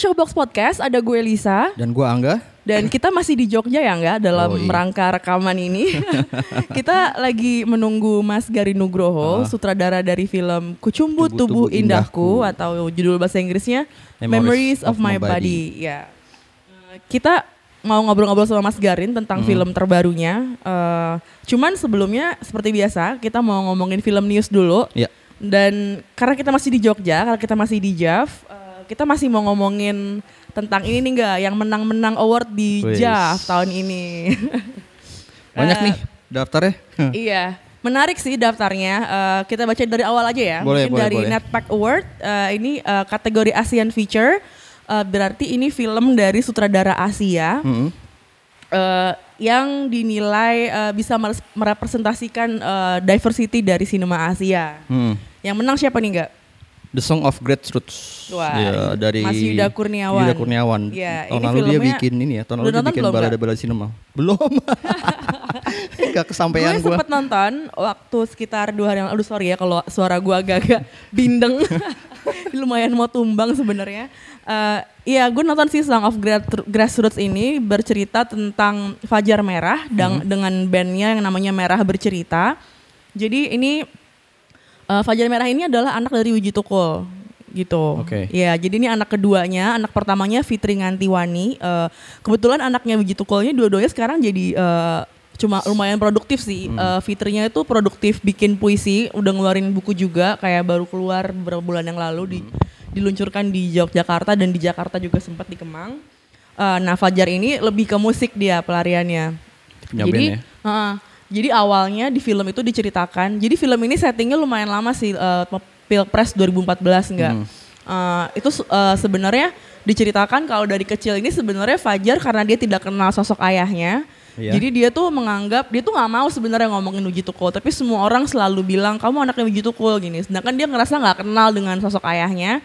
Showbox Podcast. Ada gue Lisa Dan gua Angga. dan kita masih di Jogja ya nggak dalam Oh, iya. rangka rekaman ini. kita lagi menunggu Mas Gari Nugroho, Ah. sutradara dari film Kucumbu Tubuh Tubuh Indahku, Indahku. atau judul bahasa Inggrisnya Memories, Memories of, of My My Body. Body. Ya. Kita mau ngobrol-ngobrol sama Mas Garin Hmm. tentang film terbarunya. Eh, cuman sebelumnya seperti biasa kita mau ngomongin film news dulu. Ya. Dan karena kita masih di Jogja, karena kita masih di JAV, kita masih mau ngomongin tentang ini nih enggak yang menang-menang award di. JAV tahun ini. Banyak Eh, nih daftarnya. iya, menarik sih daftarnya. Eh, kita baca dari awal aja ya. Boleh, Mungkin boleh, dari boleh. Netpack Award eh, ini eh, kategori Asian Feature. Eh, berarti ini film dari sutradara Asia Mm-mm. eh, yang dinilai eh, bisa merepresentasikan eh, diversity dari sinema Asia. Hmm. Yang menang siapa nih enggak? The Song of Great Roots. Wah, Ya, dari Mas Yuda Kurniawan. Yuda Kurniawan. Ya, tahun lalu dia bikin ini ya. Tahun lalu dia bikin balada-balada sinema. Belum. Gak kesampaian gue sempet nonton waktu sekitar dua hari yang lalu. Aduh sorry ya kalau suara gue agak-agak bindeng. Lumayan mau tumbang sebenarnya. Eh, Iya, gue nonton sih Song of Gra- Grassroots ini bercerita tentang Fajar Merah dan dengan bandnya yang namanya Merah Bercerita. Jadi ini eh, Fajar Merah ini adalah anak dari Wiji Tukul gitu. Oke. Ya, jadi ini anak keduanya, anak pertamanya Fitri Ngantiwani. Eh, kebetulan anaknya Wiji Tukulnya dua-duanya sekarang jadi eh, cuma lumayan produktif sih. Eh, Fitrinya itu produktif bikin puisi, udah ngeluarin buku juga kayak baru keluar beberapa bulan yang lalu di diluncurkan di Yogyakarta dan di Jakarta juga sempat di Kemang. Eh, nah, Fajar ini lebih ke musik dia pelariannya. Punya jadi, ya? Heeh. Jadi awalnya di film itu diceritakan. Jadi film ini settingnya lumayan lama sih, eh, Pilpres 2014 enggak. Hmm. Eh, itu eh, sebenarnya diceritakan kalau dari kecil ini sebenarnya Fajar karena dia tidak kenal sosok ayahnya. Iya. Jadi dia tuh menganggap dia tuh nggak mau sebenarnya ngomongin Uji Tukul, tapi semua orang selalu bilang kamu anaknya Uji Tukul gini. Sedangkan dia ngerasa nggak kenal dengan sosok ayahnya.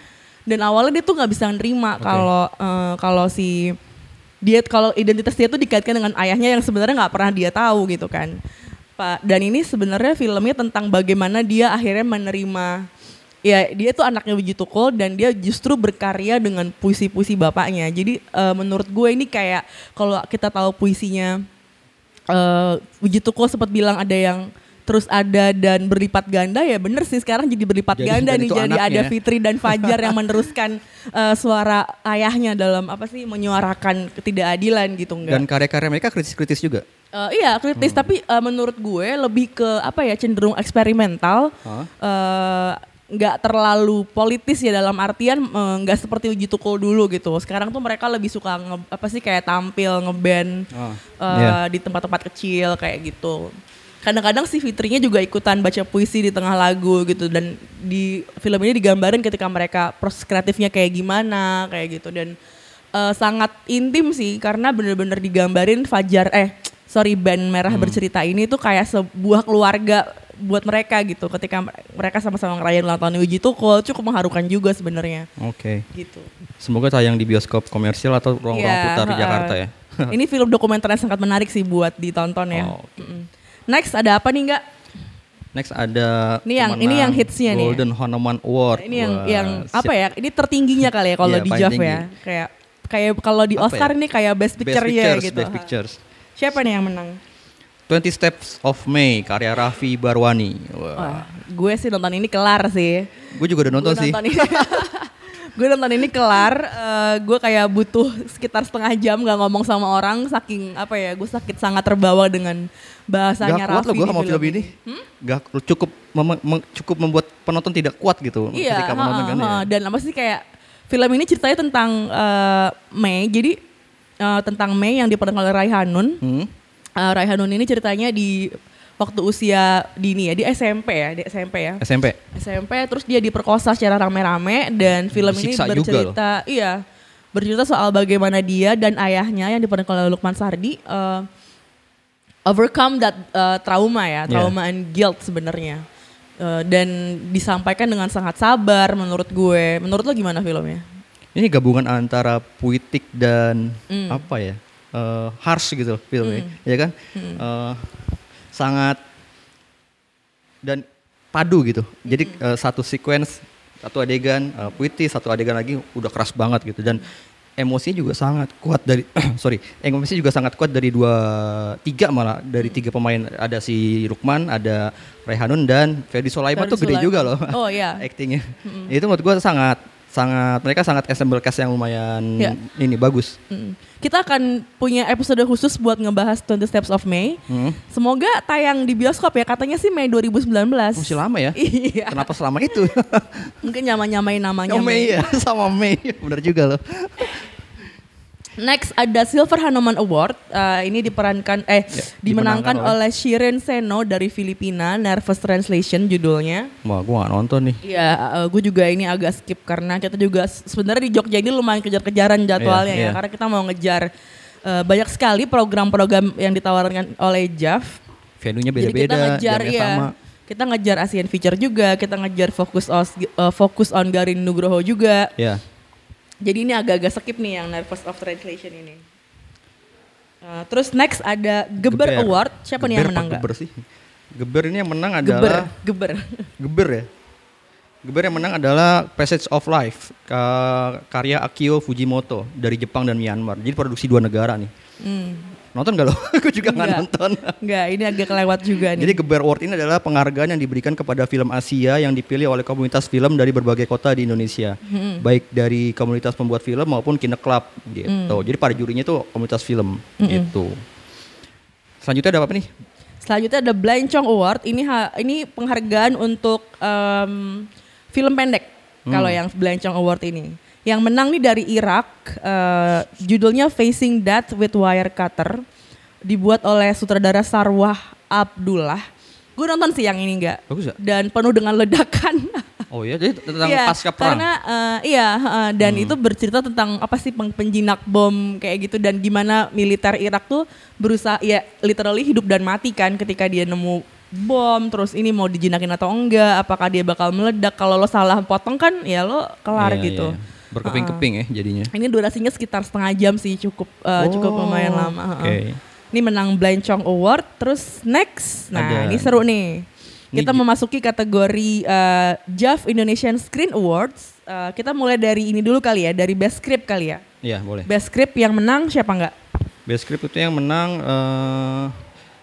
Dan awalnya dia tuh nggak bisa nerima kalau eh, kalau si dia kalau identitas dia tuh dikaitkan dengan ayahnya yang sebenarnya nggak pernah dia tahu gitu kan. Pak dan ini sebenarnya filmnya tentang bagaimana dia akhirnya menerima ya dia tuh anaknya Wiji Tukul dan dia justru berkarya dengan puisi-puisi bapaknya. Jadi eh, menurut gue ini kayak kalau kita tahu puisinya eh Wiji Tukul sempat bilang ada yang terus ada dan berlipat ganda ya bener sih sekarang jadi berlipat Jadi- ganda nih jadi ada anaknya. Fitri dan Fajar yang meneruskan eh, suara ayahnya dalam apa sih menyuarakan ketidakadilan gitu enggak Dan karya-karya mereka kritis-kritis juga. Eh, iya kritis Hmm. tapi eh, menurut gue lebih ke apa ya cenderung eksperimental Hah? eh, nggak terlalu politis ya dalam artian nggak seperti Uji Tukul dulu gitu sekarang tuh mereka lebih suka nge, apa sih kayak tampil ngeband Oh, eh, iya. di tempat-tempat kecil kayak gitu kadang-kadang si Fitrinya juga ikutan baca puisi di tengah lagu gitu dan di film ini digambarin ketika mereka proses kreatifnya kayak gimana kayak gitu dan eh, sangat intim sih karena bener-bener digambarin Fajar eh sorry band merah Hmm. bercerita ini tuh kayak sebuah keluarga buat mereka gitu ketika mereka sama-sama ngerayain ulang tahun Uji Tukul cukup mengharukan juga sebenarnya Oke. gitu. Semoga tayang di bioskop komersial atau ruang-ruang Iya, putar di. Jakarta ya. ini film dokumenter yang sangat menarik sih buat ditonton ya. Oh, oke. Mm-mm. Next ada apa nih enggak? Next ada Ini yang- ini yang hitsnya nih. Golden Hanuman Award. Ini yang Wah, yang siap. apa ya? Ini tertingginya kali ya kalau Iya, di JAV ya. Kayak kayak kalau di Apa Oscar ya? ini kayak best Best picture-nya Pictures, gitu. Best Pictures. Siapa nih yang menang? 20 Steps of May karya Raffi Barwani. Wah. Wah, gue sih nonton ini kelar sih. Gue juga udah nonton gue sih. Nonton ini, gue nonton ini kelar. eh, gue kayak butuh sekitar setengah jam nggak ngomong sama orang saking apa ya? Gue sakit sangat terbawa dengan bahasanya Gak kuat Raffi loh gue sama film ini. Gak cukup mem- mem- cukup membuat penonton tidak kuat gitu Iya, ketika menonton kan ya. dan apa sih kayak film ini ceritanya tentang eh, Mei. Jadi eh, tentang Mei yang diperankan oleh Rai Hanun. Hmm. Eh, Rai Hanun ini ceritanya di waktu usia dini ya di SMP ya di SMP ya SMP. SMP terus dia diperkosa secara rame-rame dan film ini Disiksa juga bercerita iya bercerita soal bagaimana dia dan ayahnya yang diperankan oleh Lukman Sardi eh, overcome that eh, trauma ya Yeah. trauma and guilt sebenarnya Eh, dan disampaikan dengan sangat sabar menurut gue menurut lo gimana filmnya Ini gabungan antara puitik dan Hmm. apa ya? eh, harsh gitu filmnya, ya kan? Hmm. Eh, sangat dan padu gitu. Jadi Hmm. eh, satu sequence, satu adegan eh, puitis, satu adegan lagi udah keras banget gitu. Dan emosinya juga sangat kuat dari sorry emosinya juga sangat kuat dari dua tiga malah. Dari tiga pemain ada si Rukman ada Rehanun dan Ferdi Sulaiman Ferdi tuh gede juga loh. Oh, iya. actingnya. Itu menurut gua sangat sangat mereka sangat ensemble cast yang lumayan Iya. ini bagus Mm. Kita akan punya episode khusus buat ngebahas 20 Steps of May. Hmm. Semoga tayang di bioskop ya. Katanya sih Mei 2019. masih lama ya Iya. kenapa selama itu Mungkin nyama-nyamain namanya Oh, Mei ya sama Mei bener juga loh Next ada Silver Hanuman Award. Eh, ini diperankan eh dimenangkan dimenangkan oleh Shirin Seno dari Filipina. Nervous Translation judulnya. wah gua gak nonton nih Iya, eh, gue juga ini agak skip karena kita juga sebenarnya di Jogja ini lumayan kejar-kejaran jadwalnya Iya, ya. iya. Karena kita mau ngejar eh, banyak sekali program-program yang ditawarkan oleh JAV. venue-nya Jadi kita beda-beda ngejar ya. sama Kita ngejar Asian Feature juga, kita ngejar fokus eh, fokus on Garin Nugroho juga. ya Jadi ini agak-agak skip nih yang Nervous of Translation ini. Eh, terus next ada Geber, Award. Siapa nih yang Geber menang? Geber sih. Geber ini yang menang Geber, adalah Geber. Geber ya. Geber yang menang adalah Passage of Life ka- karya Akio Fujimoto dari Jepang dan Myanmar. Jadi produksi dua negara nih. Hmm. Nonton gak lo? Aku juga nggak Nggak. nonton. Enggak, ini agak kelewat juga nih. Jadi Geber Award ini adalah penghargaan yang diberikan kepada film Asia yang dipilih oleh komunitas film dari berbagai kota di Indonesia, Hmm. baik dari komunitas pembuat film maupun kine club gitu. Hmm. Jadi para jurinya itu komunitas film gitu. Selanjutnya ada apa nih? Selanjutnya ada Blancong Award. Ini ha- ini penghargaan untuk em, film pendek. Kalau yang Blancong Award ini. Yang menang nih dari Irak. eh, judulnya Facing Death with Wirecutter. Dibuat oleh sutradara Sarwah Abdullah. Gue nonton sih yang ini enggak. Bagus ya? Dan penuh dengan ledakan. Oh iya, jadi tentang Iya, pasca perang. Karena eh, iya eh, dan itu bercerita tentang apa sih peng- penjinak bom kayak gitu dan gimana militer Irak tuh berusaha ya literally hidup dan mati kan ketika dia nemu bom terus ini mau dijinakin atau enggak apakah dia bakal meledak kalau lo salah potong kan ya lo kelar Iya, gitu. iya. Berkeping-keping ya jadinya. Ini durasinya sekitar setengah jam sih cukup cukup Oh, lumayan lama. oke. heeh. Ini menang Blind Chong Award terus next. Nah, Ada- ini seru nih. Kita memasuki kategori eh, JAV Indonesian Screen Awards. Eh, kita mulai dari ini dulu kali ya, dari Best Script kali ya. Iya, boleh. Best Script yang menang siapa enggak? Best Script itu yang menang eh,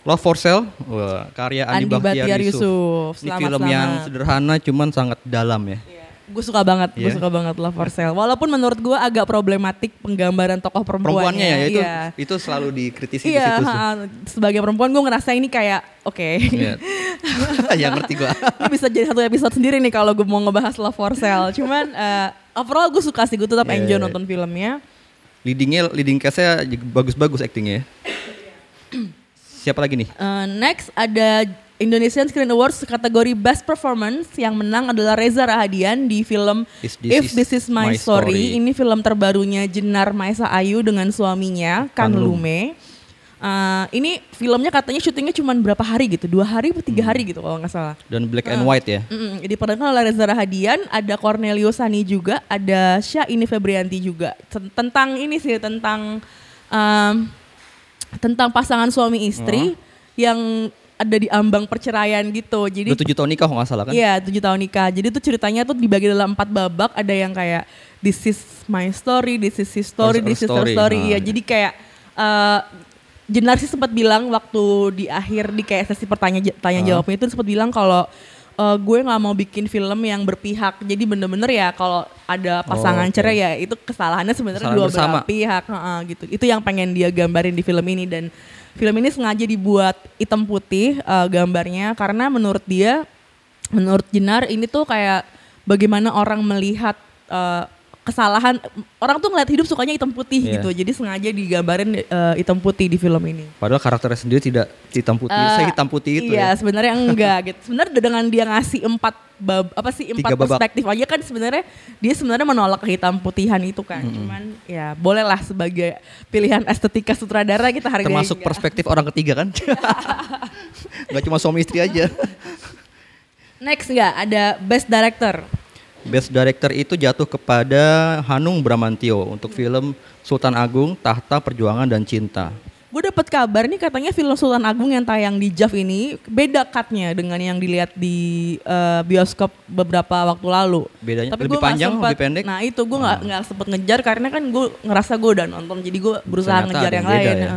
Love for Sale, Wah, karya Andi, Andi Bahtiar, Yusuf. Yusuf. Ini Selamat, film yang selamat. sederhana cuman sangat dalam ya. Gue suka banget, gue Iya. suka banget Love for Sale. Walaupun menurut gue agak problematik penggambaran tokoh perempuannya. Perempuannya ya itu Iya. itu selalu dikritisi di Iya, situ. ha, sebagai perempuan gue ngerasa ini kayak oke. Iya. ya ngerti ini bisa jadi satu episode sendiri nih kalau gue mau ngebahas Love for Sale. Cuman eh, overall gue suka sih, gue tetap Iya, enjoy iya. nonton filmnya. Leadingnya leading cast-nya bagus-bagus actingnya. ya. Siapa lagi nih? Eh, next ada Indonesian Screen Awards kategori Best Performance yang menang adalah Reza Rahadian di film If This This, Is Is My, My Story. Story. Ini film terbarunya Jenar Maesa Ayu dengan suaminya Kang Kang Lum. Lume. Eh, ini filmnya katanya syutingnya cuma berapa hari gitu, dua hari atau Hmm. tiga hari gitu kalau nggak salah. Dan Black and White ya. Mm-mm, diperankan oleh Reza Rahadian, ada Cornelio Sani juga, ada Syahini Febrianti juga. Ten- Tentang ini sih tentang em, tentang pasangan suami istri yang ada di ambang perceraian gitu. Jadi Udah tujuh tahun nikah kalau nggak salah kan? Iya tujuh tahun nikah. Jadi tuh ceritanya tuh dibagi dalam empat babak. Ada yang kayak this is my story, this is his story, this is her story. story. Ah, Iya. iya. Jadi kayak eh Jenar sih sempat bilang waktu di akhir di kayak sesi pertanya tanya jawabnya itu sempat bilang kalau eh, gue nggak mau bikin film yang berpihak. Jadi bener-bener ya kalau ada pasangan Oh, oke. cerai ya itu kesalahannya sebenarnya dua belah pihak Heeh, gitu. Itu yang pengen dia gambarin di film ini dan film ini sengaja dibuat hitam putih eh, gambarnya karena menurut dia menurut Jenar ini tuh kayak bagaimana orang melihat eh, kesalahan orang tuh ngeliat hidup sukanya hitam putih Iya. gitu jadi sengaja digambarin eh, hitam putih di film ini Padahal karakternya sendiri tidak hitam putih, Eh, saya hitam putih itu iya ya. sebenarnya enggak gitu sebenarnya dengan dia ngasih empat bab apa sih empat Tiga babak. perspektif aja kan sebenarnya dia sebenarnya menolak kehitam putihan itu kan cuman ya bolehlah sebagai pilihan estetika sutradara kita hargai Termasuk juga. perspektif orang ketiga kan. Nggak cuma suami istri aja. next enggak ada best director Best Director itu jatuh kepada Hanung Bramantio untuk film Sultan Agung, Tahta Perjuangan dan Cinta. Gue dapet kabar nih katanya film Sultan Agung yang tayang di JAV ini beda cutnya dengan yang dilihat di eh, bioskop beberapa waktu lalu. Bedanya Tapi lebih panjang, sempet- lebih pendek? Nah itu gue nggak nggak sempet ngejar karena kan gue ngerasa gue udah nonton jadi gue berusaha Ternyata ngejar yang, yang beda lain. ya?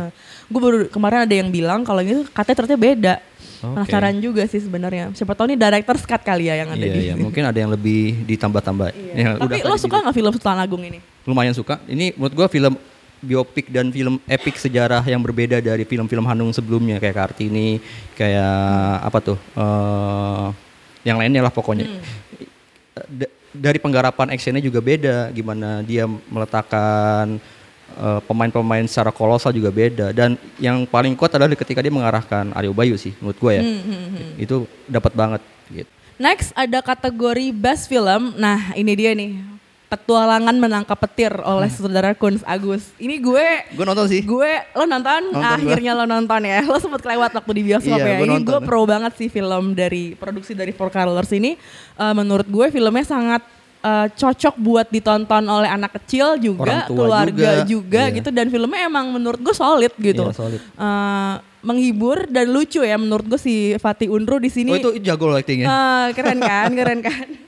Gue baru kemarin ada yang bilang kalau ini katanya ternyata beda. Oke. Penasaran juga sih sebenarnya. Siapa tahu nih director cut kali ya yang ada Iya, di. iya, mungkin ada yang lebih ditambah-tambah. Ya, Tapi lo suka gitu. nggak film Sultan Agung ini? Lumayan suka. Ini menurut gua film biopik dan film epik sejarah yang berbeda dari film-film Hanung sebelumnya kayak Kartini, kayak apa tuh? eh yang lainnya lah pokoknya. Hmm. Da- dari penggarapan actionnya juga beda, gimana dia meletakkan eh, pemain-pemain secara kolosal juga beda dan yang paling kuat adalah ketika dia mengarahkan Aryo Bayu sih menurut gua ya. Hmm, Itu dapat banget gitu. Next ada kategori Best Film. Nah ini dia nih. Petualangan menangkap petir oleh saudara Kunz Agus. Ini gue Gue nonton sih. gue lo nonton, Nonton akhirnya lo nonton ya lo sempet kelewat waktu di bioskop ya Iya, gue ini nonton. gue pro banget sih film dari produksi dari Four Colors ini Eh, menurut gue filmnya sangat eh, cocok buat ditonton oleh anak kecil juga keluarga juga, juga, iya. gitu dan filmnya emang menurut gue solid gitu Iya, solid. Eh, menghibur dan lucu ya menurut gue si Fatih Unru di sini Oh itu jago loh actingnya. eh, keren kan keren kan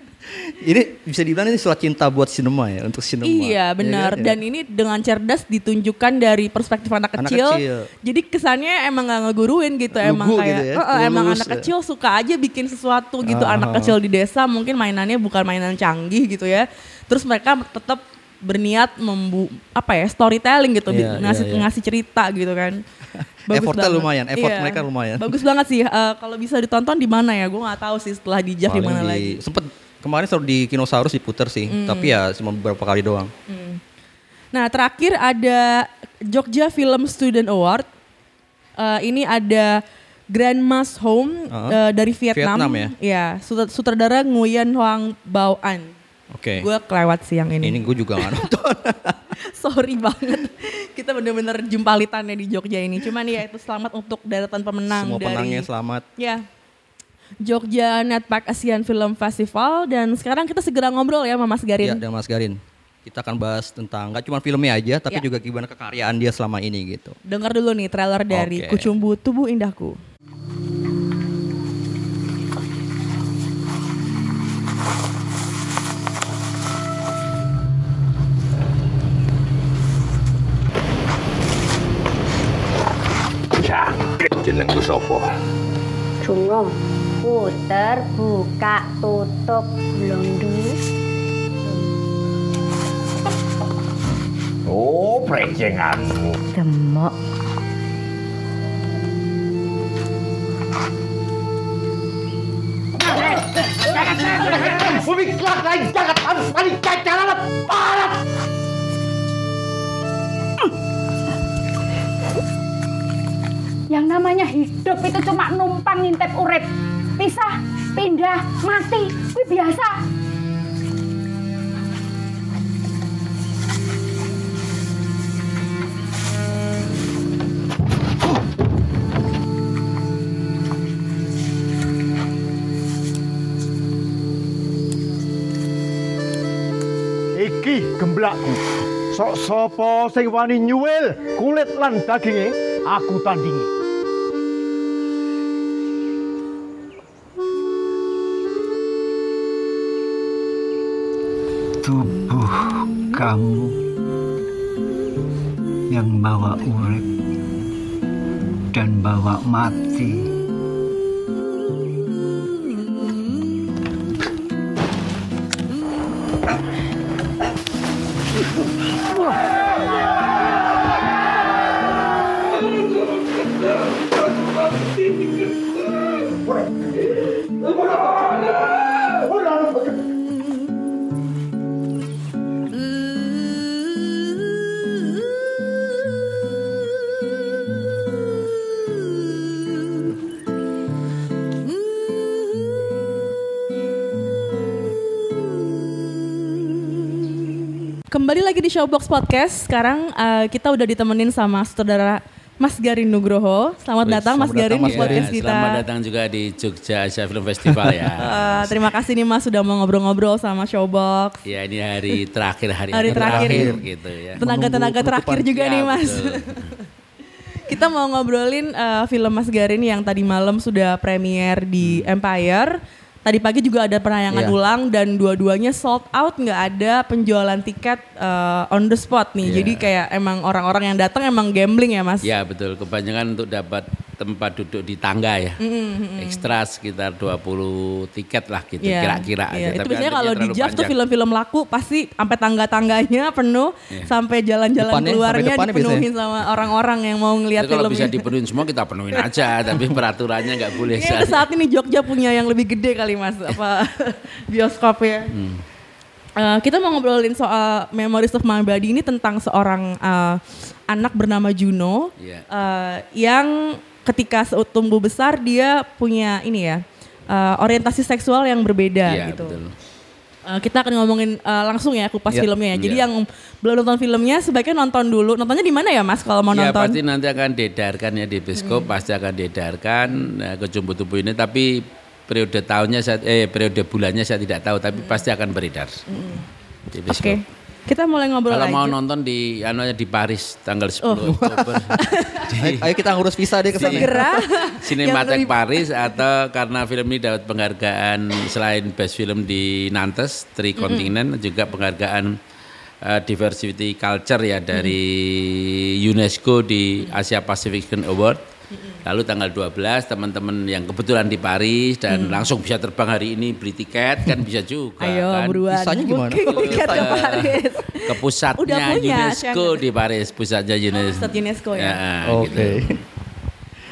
Ini bisa dibilang ini surat cinta buat sinema ya untuk sinema. Iya Ya benar kan? Ya. dan ini dengan cerdas ditunjukkan dari perspektif anak Anak kecil. kecil. Jadi kesannya emang nggak ngeguruin gitu, emang Lugu kayak gitu ya, "Eh, eh, emang anak ya." kecil suka aja bikin sesuatu gitu. Ah, anak kecil di desa mungkin mainannya bukan mainan canggih gitu ya. Terus mereka tetap berniat membu apa ya storytelling gitu Iya, ngasih iya, iya. ngasih cerita gitu kan Effortnya banget. lumayan, effort Iya. mereka lumayan. bagus banget sih Eh, kalau bisa ditonton di mana ya gue nggak tahu sih setelah di Jav di mana lagi Sempet kemarin selalu di Kinosaurus diputer sih, tapi ya cuma beberapa kali doang. Nah terakhir ada Jogja Film Student Award. Eh, ini ada Grandma's Home Uh-huh. eh, dari Vietnam. Vietnam ya? Ya, sut- sutradara Nguyen Hoang Bao An. Oke. Gue kelewat sih yang ini. Ini gue juga nggak nonton. Sorry banget. Kita bener-bener jumpalitannya di Jogja ini. Cuman ya itu selamat untuk deretan pemenang Semua dari penangnya selamat. Ya. Jogja Netpack Asian Film Festival dan sekarang kita segera ngobrol ya sama Mas Garin. dan Mas Garin. Kita akan bahas tentang nggak cuma filmnya aja, tapi Ya. juga gimana kekaryaan dia selama ini gitu. Dengar dulu nih trailer dari Oke. Kucumbu Tubuh Indahku. Jenengku sapa? Jungom puter buka tutup blondu Oh, prejenganmu. demok Pemiklat lain jangan harus paling cacaran parat. Yang namanya hidup itu cuma numpang ngintip urip pisah pindah mati kuwi biasa Iki gemblakku. Sok sapa sing wani nyuwil kulit lan daginge aku tandingi. Kamu yang bawa urip dan bawa mati. Showbox Podcast. Sekarang eh, kita udah ditemenin sama saudara Mas Garin Nugroho. Selamat Baik, datang Mas selamat Garin datang, di Mas podcast Garin. kita. Selamat datang juga di Jogja Asia Film Festival ya. Eh, terima kasih nih Mas sudah mau ngobrol-ngobrol sama Showbox. ya ini hari terakhir hari, Hari terakhir. gitu ya. Tenaga-tenaga terakhir juga Ya, nih Mas. Kita mau ngobrolin eh, film Mas Garin yang tadi malam sudah premier di Empire. Tadi pagi juga ada penayangan Iya. ulang dan dua-duanya sold out, nggak ada penjualan tiket eh, on the spot nih. Iya. Jadi kayak emang orang-orang yang datang emang gambling ya Mas. Ya betul, kebanyakan untuk dapat tempat duduk di tangga ya. Ekstra sekitar 20 tiket lah gitu Iya, kira-kira iya. aja. Itu Tapi biasanya kalau di JAV tuh film-film laku pasti sampai tangga-tangganya penuh, sampai jalan-jalan Depannya, keluarnya sampai dipenuhin sama orang-orang yang mau ngeliat Tapi kalau film bisa dipenuhin semua kita penuhin aja, tapi peraturannya nggak boleh. Itu saat ini Jogja punya yang lebih gede kali mas, apa bioskop ya. Eh, kita mau ngobrolin soal Memories of My Body ini tentang seorang eh, anak bernama Juno Iya. eh, yang ketika tumbuh besar dia punya ini ya eh, orientasi seksual yang berbeda Iya, gitu. betul. Eh, kita akan ngomongin eh, langsung ya kupas Iya. filmnya ya. Jadi Iya. yang belum nonton filmnya sebaiknya nonton dulu. Nontonnya di mana ya mas kalau mau ya nonton? pasti nanti akan diedarkan ya di bioskop pasti akan diedarkan nah, kejumpu tubuh ini tapi periode tahunnya saya eh periode bulannya saya tidak tahu tapi pasti akan beredar di Oke, bioskop. Kita mulai ngobrol Kalau aja. mau nonton di anu aja di Paris tanggal 10 Oh. Oktober Ayo, ayo kita ngurus visa deh ke sana. Segera. Lebih- Paris atau karena film ini dapat penghargaan selain best film di Nantes, Tri Continent juga penghargaan eh, diversity culture ya dari UNESCO di Asia Pacific Film Award. Lalu tanggal 12 teman-teman yang kebetulan di Paris dan langsung bisa terbang hari ini beli tiket kan bisa juga Ayo kan. buruan. Visanya gimana? Booking tiket ke Paris. Ke pusatnya Udah punya, UNESCO Shanghai. di Paris, pusatnya UNESCO. Pusat UNESCO ya. Oke. gitu.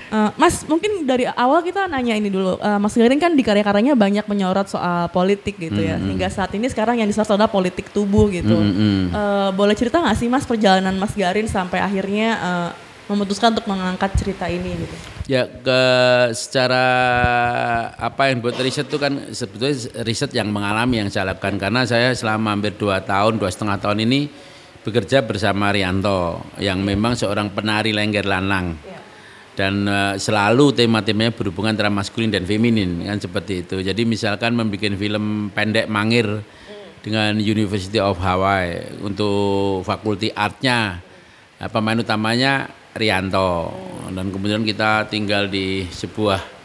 Eh, mas, mungkin dari awal kita nanya ini dulu. Eh, mas Garin kan di karya-karyanya banyak menyorot soal politik gitu ya. Hingga saat ini sekarang yang disorot adalah politik tubuh gitu. Eh, boleh cerita nggak sih mas perjalanan Mas Garin sampai akhirnya eh, memutuskan untuk mengangkat cerita ini gitu? Ya ke secara apa yang buat riset itu kan sebetulnya riset yang mengalami yang saya lakukan. Karena saya selama hampir dua tahun dua setengah tahun ini bekerja bersama Rianto yang memang seorang penari lengger lanang. Dan eh, selalu tema-temanya berhubungan antara maskulin dan feminin kan seperti itu. Jadi misalkan membuat film pendek mangir dengan University of Hawaii untuk fakulti artnya. Pemain utamanya Rianto. Dan kemudian kita tinggal di sebuah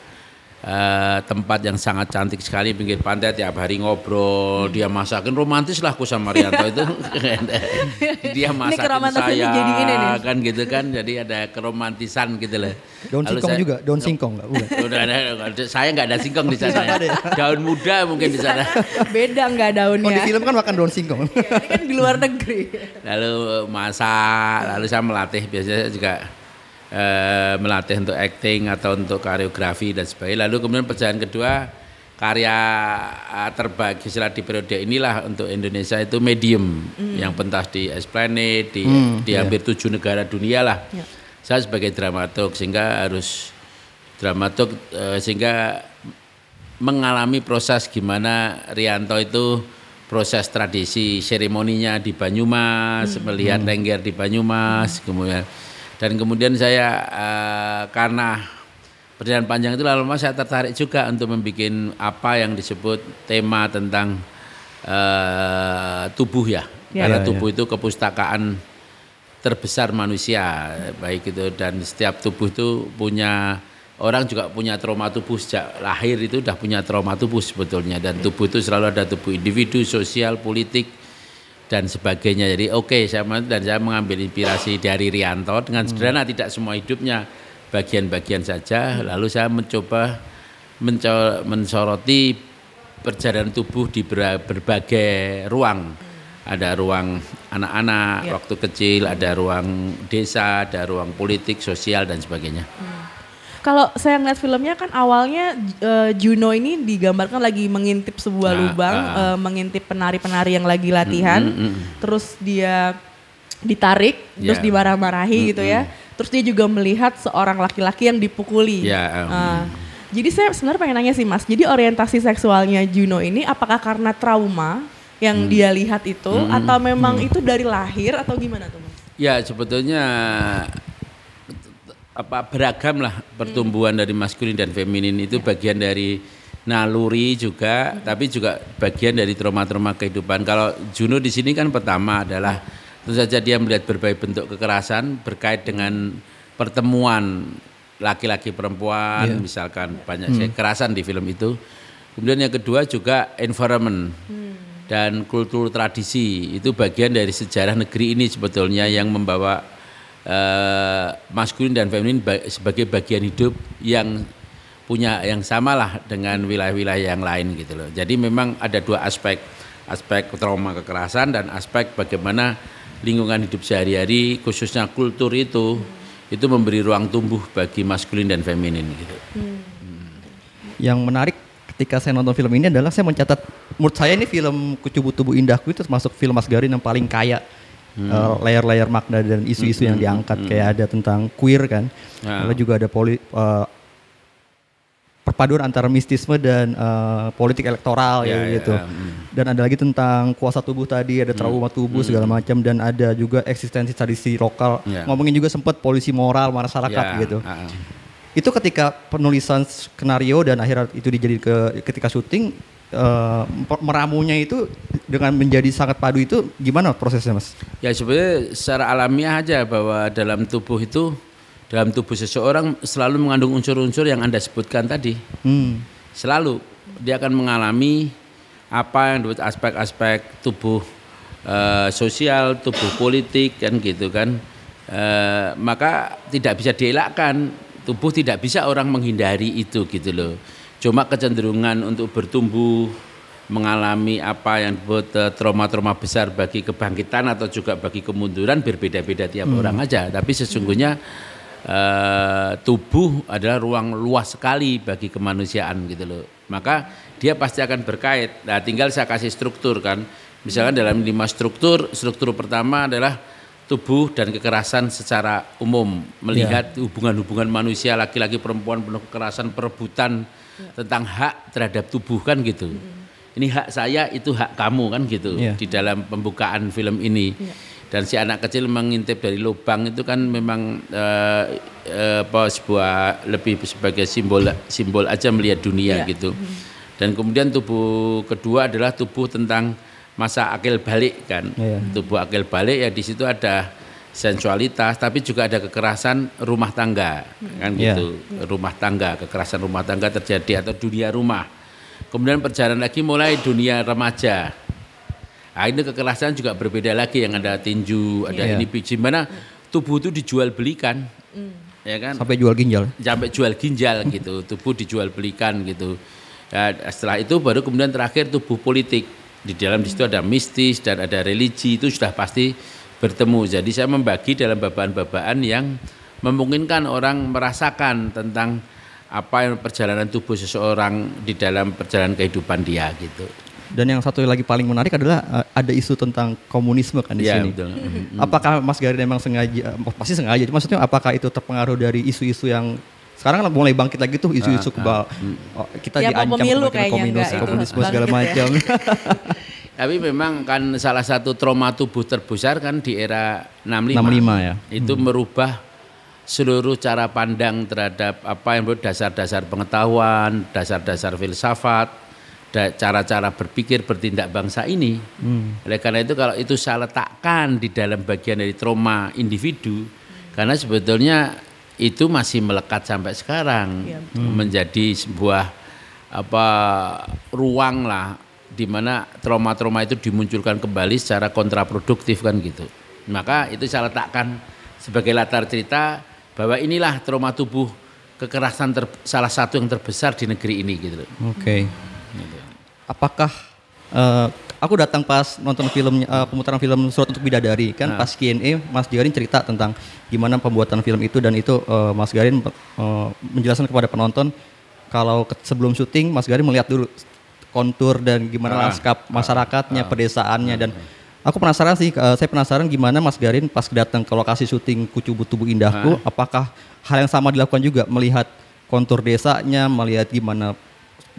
eh, tempat yang sangat cantik sekali pinggir pantai tiap hari ngobrol dia masakin. Romantis lah aku sama Rianto itu. Dia masakin saya jadi ini nih. kan gitu kan. Jadi ada keromantisan gitu lah Daun Lalu singkong saya- juga, daun singkong enggak? Udah ada- saya nggak ada singkong di sana. daun muda mungkin di sana. Beda nggak daunnya? Oh di film kan makan daun singkong. Ini kan di luar negeri. lalu masak lalu saya melatih. Biasanya juga eh, melatih untuk acting atau untuk koreografi dan sebagainya. Lalu kemudian perjalanan kedua karya eh, terbaik istilah di periode inilah untuk Indonesia itu medium yang pentas di Esplanade di, di hampir tujuh negara dunia lah. Ya. saya sebagai dramaturg sehingga harus dramaturg eh, sehingga mengalami proses gimana Rianto itu proses tradisi seremoninya di Banyumas, melihat lengger di Banyumas, kemudian dan kemudian saya eh, karena perjalanan panjang itu lalu saya tertarik juga untuk membuat apa yang disebut tema tentang eh, tubuh ya, Ya. karena Ya, tubuh itu kepustakaan terbesar manusia baik itu dan setiap tubuh itu punya orang juga punya trauma tubuh. Sejak lahir itu udah punya trauma tubuh sebetulnya. Dan tubuh itu selalu ada tubuh individu sosial politik dan sebagainya. Jadi oke saya mau- dan saya mengambil inspirasi dari Rianto dengan sederhana tidak semua hidupnya bagian-bagian saja. Lalu saya mencoba menco- mensoroti perjalanan tubuh di ber- berbagai ruang. Ada ruang anak-anak Ya. waktu kecil, ada ruang desa, ada ruang politik, sosial dan sebagainya. Kalau saya ngeliat filmnya kan awalnya eh, Juno ini digambarkan lagi mengintip sebuah Nah, lubang, ah. eh, mengintip penari-penari yang lagi latihan, terus dia ditarik, terus Ya. dimarah-marahi gitu ya. Terus dia juga melihat seorang laki-laki yang dipukuli. Ya, um, Ah. jadi saya sebenarnya pengen nanya sih Mas, jadi orientasi seksualnya Juno ini apakah karena trauma yang dia lihat itu atau memang itu dari lahir atau gimana tuh mas? Ya sebetulnya apa beragam lah pertumbuhan dari maskulin dan feminin. Itu bagian dari naluri juga, tapi juga bagian dari trauma-trauma kehidupan. Kalau Juno di sini kan pertama adalah tentu saja dia melihat berbagai bentuk kekerasan berkait dengan pertemuan laki-laki perempuan, misalkan banyak kekerasan di film itu. Kemudian yang kedua juga environment dan kultur tradisi. Itu bagian dari sejarah negeri ini sebetulnya yang membawa eh, maskulin dan feminin ba- sebagai bagian hidup yang punya yang sama lah dengan wilayah-wilayah yang lain gitu loh. Jadi memang ada dua aspek, aspek trauma kekerasan dan aspek bagaimana lingkungan hidup sehari-hari khususnya kultur itu itu memberi ruang tumbuh bagi maskulin dan feminin gitu. Yang menarik ketika saya nonton film ini adalah saya mencatat menurut saya ini film Kucubu Tubuh Indahku itu termasuk film Mas Garin yang paling kaya eh, layer-layer makna dan isu-isu yang diangkat kayak ada tentang queer kan. Ya. Lalu juga ada poli, eh, perpaduan antara mistisme dan eh, politik elektoral Ya, ya, gitu. hmm. Dan ada lagi tentang kuasa tubuh tadi, ada trauma tubuh segala macam dan ada juga eksistensi tradisi lokal. Ya. Ngomongin juga sempat polisi moral masyarakat Ya, gitu ah. itu ketika penulisan skenario dan akhirnya itu dijadi ke ketika syuting per- meramunya itu dengan menjadi sangat padu itu gimana prosesnya mas? Ya sebenarnya secara alamiah aja bahwa dalam tubuh itu dalam tubuh seseorang selalu mengandung unsur-unsur yang Anda sebutkan tadi. Hmm. Selalu dia akan mengalami apa yang disebut aspek-aspek tubuh eh, sosial, tubuh politik kan gitu kan. Eh, maka tidak bisa dielakkan. Tubuh tidak bisa orang menghindari itu gitu loh. Cuma kecenderungan untuk bertumbuh mengalami apa yang disebut eh, trauma-trauma besar bagi kebangkitan atau juga bagi kemunduran berbeda-beda tiap orang aja. Tapi sesungguhnya eh, tubuh adalah ruang luas sekali bagi kemanusiaan gitu loh. Maka dia pasti akan berkait. Nah, tinggal saya kasih struktur kan. Misalkan dalam lima struktur, struktur pertama adalah tubuh dan kekerasan secara umum melihat hubungan-hubungan manusia laki-laki perempuan penuh kekerasan perebutan tentang hak terhadap tubuh kan gitu. Ini hak saya itu hak kamu kan gitu Iya. di dalam pembukaan film ini. Dan si anak kecil mengintip dari lubang itu kan memang eh, eh, apa sebuah lebih sebagai simbol simbol aja melihat dunia Iya. gitu. Dan kemudian tubuh kedua adalah tubuh tentang masa akil balik kan. Iya. Tubuh akil balik ya di situ ada sensualitas tapi juga ada kekerasan rumah tangga kan Iya. gitu. Rumah tangga, kekerasan rumah tangga terjadi atau dunia rumah. Kemudian perjalanan lagi mulai dunia remaja. Nah, ini kekerasan juga berbeda lagi yang ada tinju, ada Iya. ini biji mana tubuh itu dijual belikan. Ya kan? Sampai jual ginjal. sampai jual ginjal gitu, tubuh dijual belikan gitu. Ya, setelah itu baru kemudian terakhir tubuh politik. Di dalam di situ ada mistis dan ada religi itu sudah pasti bertemu. Jadi saya membagi dalam babaan-babaan yang memungkinkan orang merasakan tentang apa yang perjalanan tubuh seseorang di dalam perjalanan kehidupan dia gitu. Dan yang satu lagi paling menarik adalah eh, ada isu tentang komunisme kan di Iya, sini. betul. Apakah Mas Garin memang sengaja, eh, pasti sengaja, maksudnya apakah itu terpengaruh dari isu-isu yang sekarang mulai bangkit lagi tuh isu-isu kebal oh, kita Ya, mau diancam pemilu kemungkinan kayaknya komunis, enggak itu komunisme bangkit segala ya. Tapi memang kan salah satu trauma tubuh terbesar kan di era 65. 65 ya. Itu merubah seluruh cara pandang terhadap apa yang dasar-dasar pengetahuan, dasar-dasar filsafat, cara-cara berpikir bertindak bangsa ini. Oleh karena itu kalau itu saya letakkan di dalam bagian dari trauma individu, karena sebetulnya itu masih melekat sampai sekarang Iya, menjadi sebuah apa ruang lah di mana trauma-trauma itu dimunculkan kembali secara kontraproduktif kan gitu. Maka itu saya letakkan sebagai latar cerita bahwa inilah trauma tubuh kekerasan ter- salah satu yang terbesar di negeri ini gitu. Oke. Apakah eh, aku datang pas nonton filmnya eh, pemutaran film Surat untuk Bidadari kan pas Q&A Mas Garin cerita tentang gimana pembuatan film itu dan itu eh, Mas Garin eh, menjelaskan kepada penonton kalau sebelum syuting Mas Garin melihat dulu kontur dan gimana Ah. lanskap masyarakatnya, pedesaannya dan aku penasaran sih eh, saya penasaran gimana Mas Garin pas datang ke lokasi syuting Kucubu Tubuh Indahku apakah hal yang sama dilakukan juga melihat kontur desanya, melihat gimana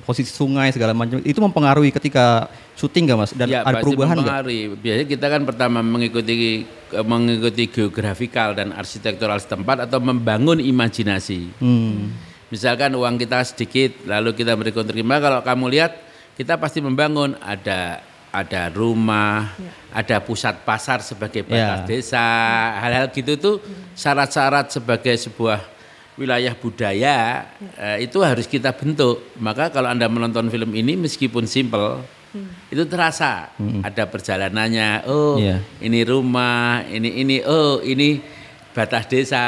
posisi sungai segala macam itu mempengaruhi ketika syuting nggak mas dan ya, ada pasti perubahan mempengaruhi. Biasanya kita kan pertama mengikuti mengikuti geografikal dan arsitektural setempat atau membangun imajinasi. Hmm. Misalkan uang kita sedikit, lalu kita beri. Maka Kalau kamu lihat, kita pasti membangun ada ada rumah, ada pusat pasar sebagai batas Ya. desa, hal-hal gitu tuh syarat-syarat sebagai sebuah wilayah budaya eh, itu harus kita bentuk. Maka kalau anda menonton film ini meskipun simple, itu terasa ada perjalanannya. Oh, Iya. ini rumah, ini ini oh ini batas desa,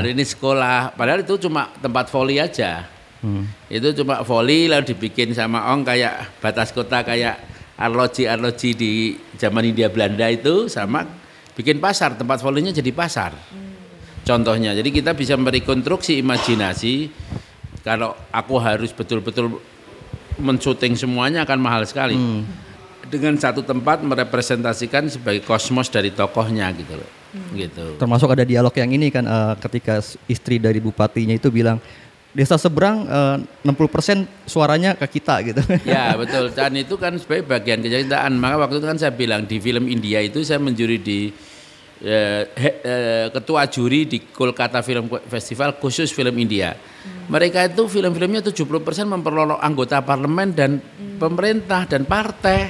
ada ini sekolah. Padahal itu cuma tempat voli aja. Hmm. Itu cuma voli lalu dibikin sama Ong kayak batas kota kayak arloji-arloji di zaman India Belanda itu sama bikin pasar, tempat volinya jadi pasar. Contohnya, jadi kita bisa merekonstruksi imajinasi kalau aku harus betul-betul mensyuting semuanya akan mahal sekali. Dengan satu tempat merepresentasikan sebagai kosmos dari tokohnya gitu loh. Gitu. termasuk ada dialog yang ini kan eh, ketika istri dari bupatinya itu bilang desa seberang eh, 60% suaranya ke kita gitu Ya betul, dan itu kan sebagai bagian kecintaan. Maka waktu itu kan saya bilang di film India itu saya menjuri di eh, eh, ketua juri di Kolkata Film Festival khusus film India. Mereka itu film-filmnya 70% memperolok anggota parlemen dan pemerintah dan partai.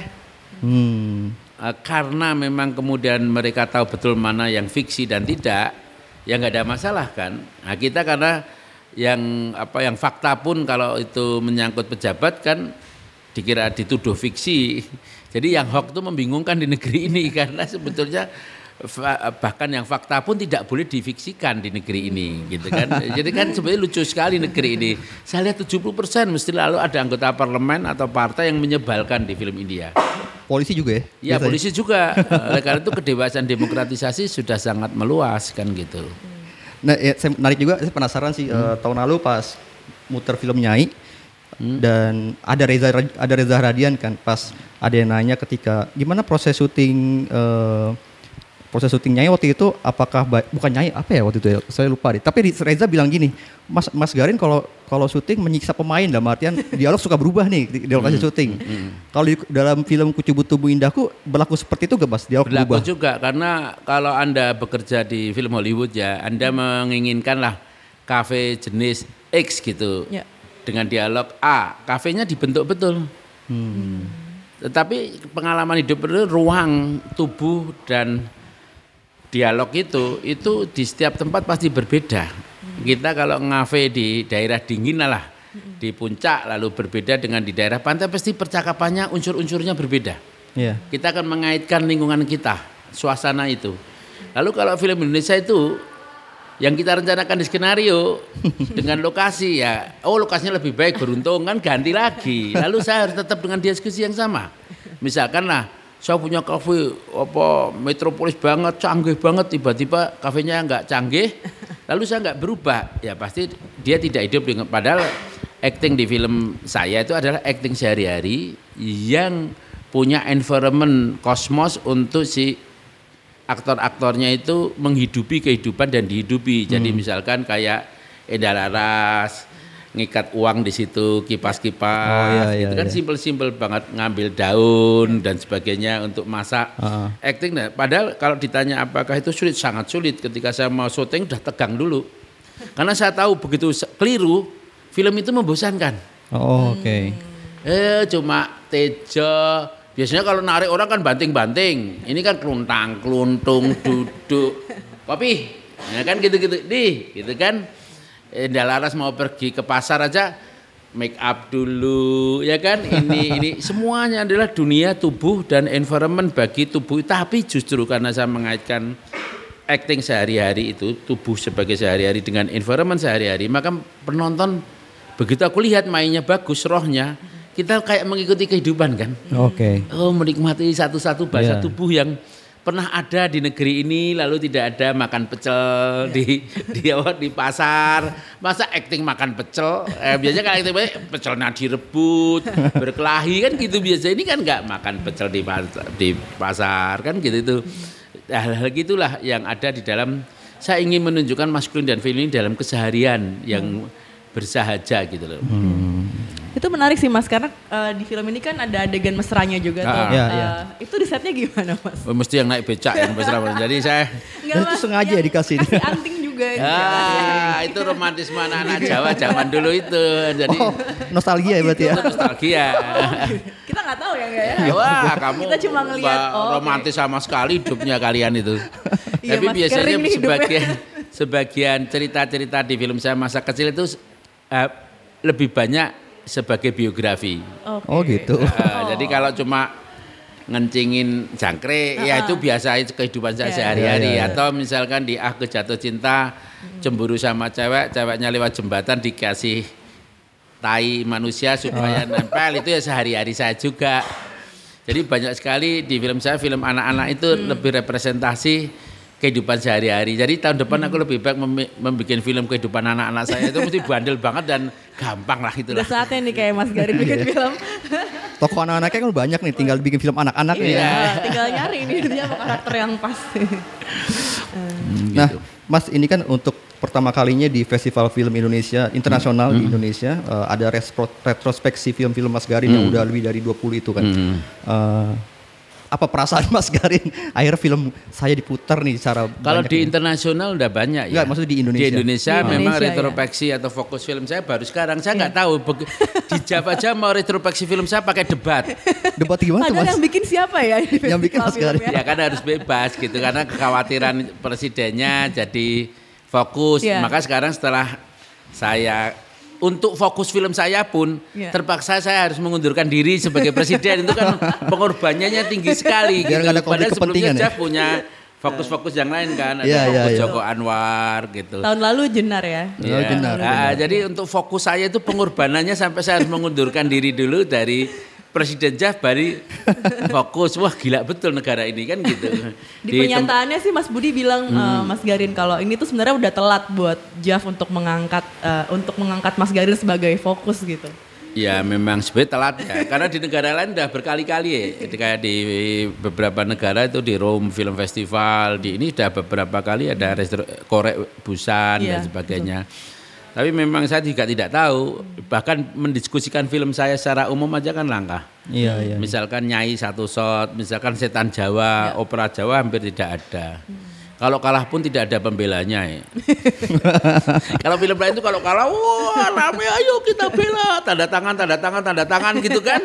hmm. Eh, karena memang kemudian mereka tahu betul mana yang fiksi dan tidak, ya nggak ada masalah kan. Nah kita karena yang apa yang fakta pun kalau itu menyangkut pejabat kan dikira dituduh fiksi. Jadi yang hoax itu membingungkan di negeri ini karena sebetulnya bahkan yang fakta pun tidak boleh difiksikan di negeri ini gitu kan. Jadi kan sebenarnya lucu sekali negeri ini. Saya lihat 70% mesti lalu ada anggota parlemen atau partai yang menyebalkan di film India. polisi juga ya Ya biasanya? polisi juga. Oleh karena itu kedewasaan demokratisasi sudah sangat meluas kan gitu. Nah, ya, saya menarik juga, saya penasaran sih eh, tahun lalu pas muter film Nyai dan ada Reza ada Reza Radian kan pas ada yang nanya ketika gimana proses syuting eh, proses syuting Nyai waktu itu apakah bukan Nyai apa ya waktu itu ya saya lupa deh. Tapi Reza bilang gini, Mas Mas Garin kalau kalau syuting menyiksa pemain dalam artian dialog suka berubah nih di, di lokasi syuting. Kalau di dalam film Kucubut Tubuh Indahku berlaku seperti itu gak Mas? Dialog Berlaku berubah. juga karena kalau anda bekerja di film Hollywood ya, anda menginginkanlah kafe jenis X gitu Ya. dengan dialog A, kafenya dibentuk betul. Tetapi pengalaman hidup itu ruang tubuh dan dialog itu itu di setiap tempat pasti berbeda. Kita kalau ngafe di daerah dingin lah di puncak lalu berbeda dengan di daerah pantai pasti percakapannya unsur-unsurnya berbeda. Iya. Kita akan mengaitkan lingkungan kita, suasana itu. Lalu kalau film Indonesia itu yang kita rencanakan di skenario dengan lokasi ya, oh lokasinya lebih baik beruntung kan ganti lagi. Lalu saya harus tetap dengan diskusi yang sama. Misalkan lah, saya punya kafe apa metropolis banget, canggih banget, tiba-tiba kafenya nggak canggih, lalu saya nggak berubah, ya pasti dia tidak hidup dengan padahal acting di film saya itu adalah acting sehari-hari yang punya environment kosmos untuk si aktor-aktornya itu menghidupi kehidupan dan dihidupi. Jadi Hmm. misalkan kayak Enda Laras ngikat uang di situ kipas-kipas Oh, iya, iya, itu kan iya. simpel-simpel banget ngambil daun dan sebagainya untuk masak Ah. acting nah, padahal kalau ditanya apakah itu sulit sangat sulit ketika saya mau syuting udah tegang dulu karena saya tahu begitu keliru film itu membosankan Oh, Oke. Eh cuma tejo. Biasanya kalau narik orang kan banting-banting. Ini kan keluntang, keluntung, duduk. Kopi. Ya kan gitu-gitu. Di, gitu kan. Endah Laras mau pergi ke pasar aja make up dulu ya kan ini ini semuanya adalah dunia tubuh dan environment bagi tubuh tapi justru karena saya mengaitkan acting sehari-hari itu tubuh sebagai sehari-hari dengan environment sehari-hari maka penonton begitu aku lihat mainnya bagus rohnya kita kayak mengikuti kehidupan kan Oke. oh menikmati satu-satu bahasa Iya. tubuh yang pernah ada di negeri ini lalu tidak ada makan pecel di di apa, di pasar. Masa acting makan pecel? Eh, biasanya kalau acting pecel nadi rebut berkelahi kan gitu biasa. Ini kan nggak makan pecel di pasar, di pasar kan gitu itu. Hal-hal gitulah yang ada di dalam. Saya ingin menunjukkan maskulin dan feminin dalam keseharian yang bersahaja gitu loh. Itu menarik sih mas, karena eh, di film ini kan ada adegan mesranya juga tuh. Ah. Iya, Eh, iya. Itu di setnya gimana mas? Oh, mesti yang naik becak yang besar. Jadi saya Enggak, Itu sengaja yang dikasih. Kasih anting juga. gitu. Ah, itu romantisme anak-anak Jawa zaman dulu itu. Jadi Oh, nostalgia ya berarti ya. itu nostalgia. Kita nggak tahu ya enggak ya? Wah, kamu Kita cuma ngelihat, oh, romantis sama sekali hidupnya kalian itu. Iya, Tapi Mas, biasanya sebagian sebagian cerita-cerita di film saya masa kecil itu eh, lebih banyak sebagai biografi. Oke. Oh gitu. Eh, Jadi kalau cuma ngencingin jangkrik ya itu biasa itu kehidupan saya Iya. sehari-hari Iya, iya, iya. atau misalkan di ah jatuh cinta cemburu sama cewek ceweknya lewat jembatan dikasih tai manusia supaya nempel itu ya sehari-hari saya juga jadi banyak sekali di film saya film anak-anak itu lebih representasi kehidupan sehari-hari jadi tahun depan aku lebih baik membuat film kehidupan anak-anak saya itu mesti bandel banget dan gampang lah itu Udah saatnya nih kayak Mas Garin bikin film. Toko anak-anaknya kan banyak nih, tinggal bikin film anak-anak nih. Iya. ya. Tinggal nyari ini dia karakter yang pas. Nah, Mas ini kan untuk pertama kalinya di Festival Film Indonesia Internasional di Indonesia eh, ada retrospeksi film-film Mas Garin yang udah lebih dari 20 itu kan. Eh, apa perasaan Mas Garin akhir film saya diputar nih secara Kalau di ini? internasional udah banyak ya. Enggak, maksudnya di Indonesia. Di Indonesia Di memang Indonesia, ya. retrospeksi atau fokus film saya baru sekarang. Saya nggak tahu. Di Jawa aja mau retrospeksi film saya pakai debat. debat gimana tuh Padahal Mas? yang bikin siapa ya? ini Yang bikin Mas Garin. filmnya? ya kan harus bebas gitu karena kekhawatiran presidennya jadi fokus. Iya. Maka sekarang setelah saya untuk fokus film saya pun Iya. terpaksa saya harus mengundurkan diri sebagai presiden itu kan pengorbanannya tinggi sekali Biar gitu. ada Padahal sebelumnya kepentingan ya? saya punya fokus-fokus yang lain kan ada Iya, iya, fokus iya. Joko Anwar gitu. Tahun lalu jenar ya. Iya. benar, Nah, benar. jadi untuk fokus saya itu pengorbanannya sampai saya harus mengundurkan diri dulu dari Presiden Jafari fokus. Wah gila betul negara ini kan gitu. Di, tem- pernyataannya sih Mas Budi bilang eh, Mas Garin kalau ini tuh sebenarnya udah telat buat Jaf untuk mengangkat eh, untuk mengangkat Mas Garin sebagai fokus gitu. Ya memang sebenarnya telat ya. Karena di negara lain udah berkali-kali ya. Kayak di beberapa negara itu di Rome Film Festival, di ini udah beberapa kali ada korek Busan Iya, dan sebagainya. Tapi memang saya juga tidak tahu, bahkan mendiskusikan film saya secara umum aja kan langka. Iya, iya. Misalkan Nyai satu shot, misalkan Setan Jawa, opera Jawa hampir tidak ada. Kalau kalah pun tidak ada pembelanya ya. kalau film lain itu kalau kalah, wah rame ayo kita bela, tanda tangan, tanda tangan, tanda tangan gitu kan.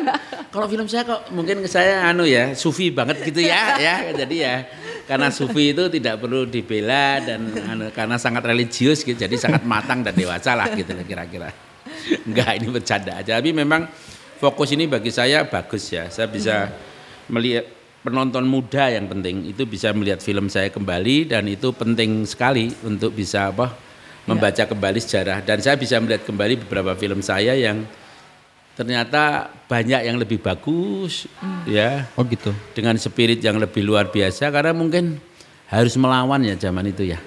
Kalau film saya kok mungkin saya anu ya, sufi banget gitu ya, ya. Jadi ya karena sufi itu tidak perlu dibela dan anu, karena sangat religius gitu, jadi sangat matang dan dewasa lah gitu kira-kira. Enggak, ini bercanda aja. Tapi memang fokus ini bagi saya bagus ya. Saya bisa melihat penonton muda yang penting itu bisa melihat film saya kembali dan itu penting sekali untuk bisa apa membaca kembali sejarah dan saya bisa melihat kembali beberapa film saya yang ternyata banyak yang lebih bagus ya Oh gitu. dengan spirit yang lebih luar biasa karena mungkin harus melawan ya zaman itu ya.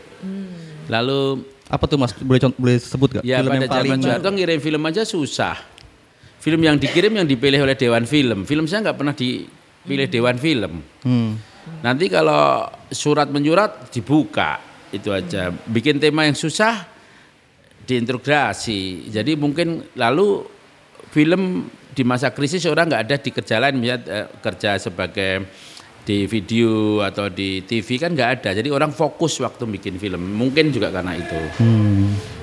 Lalu Apa tuh Mas? Boleh contoh, boleh sebut gak? Ya pada zaman Soeharto ngirim film aja susah. Film yang dikirim yang dipilih oleh Dewan Film. Film saya nggak pernah dipilih Dewan Film. Hmm. Nanti kalau surat menyurat dibuka itu aja. Bikin tema yang susah diintegrasi. Jadi mungkin lalu film di masa krisis orang nggak ada di kerja lain misalnya eh, kerja sebagai di video atau di TV kan nggak ada. Jadi orang fokus waktu bikin film. Mungkin juga karena itu.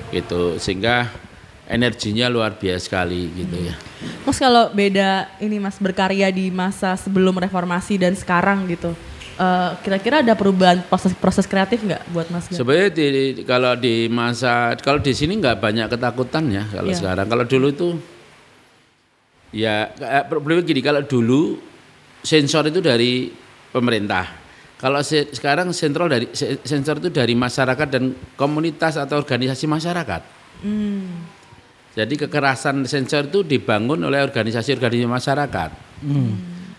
Gitu. Sehingga energinya luar biasa sekali gitu ya. Mas kalau beda ini Mas berkarya di masa sebelum reformasi dan sekarang gitu. eh, kira-kira ada perubahan proses-proses kreatif nggak buat Mas? Sebenarnya di, kalau di masa kalau di sini nggak banyak ketakutan ya kalau Iya. sekarang. Kalau dulu itu ya problemnya gini kalau dulu sensor itu dari pemerintah. Kalau se- sekarang sentral dari se- sensor itu dari masyarakat dan komunitas atau organisasi masyarakat. Hmm. Jadi kekerasan sensor itu dibangun oleh organisasi-organisasi masyarakat.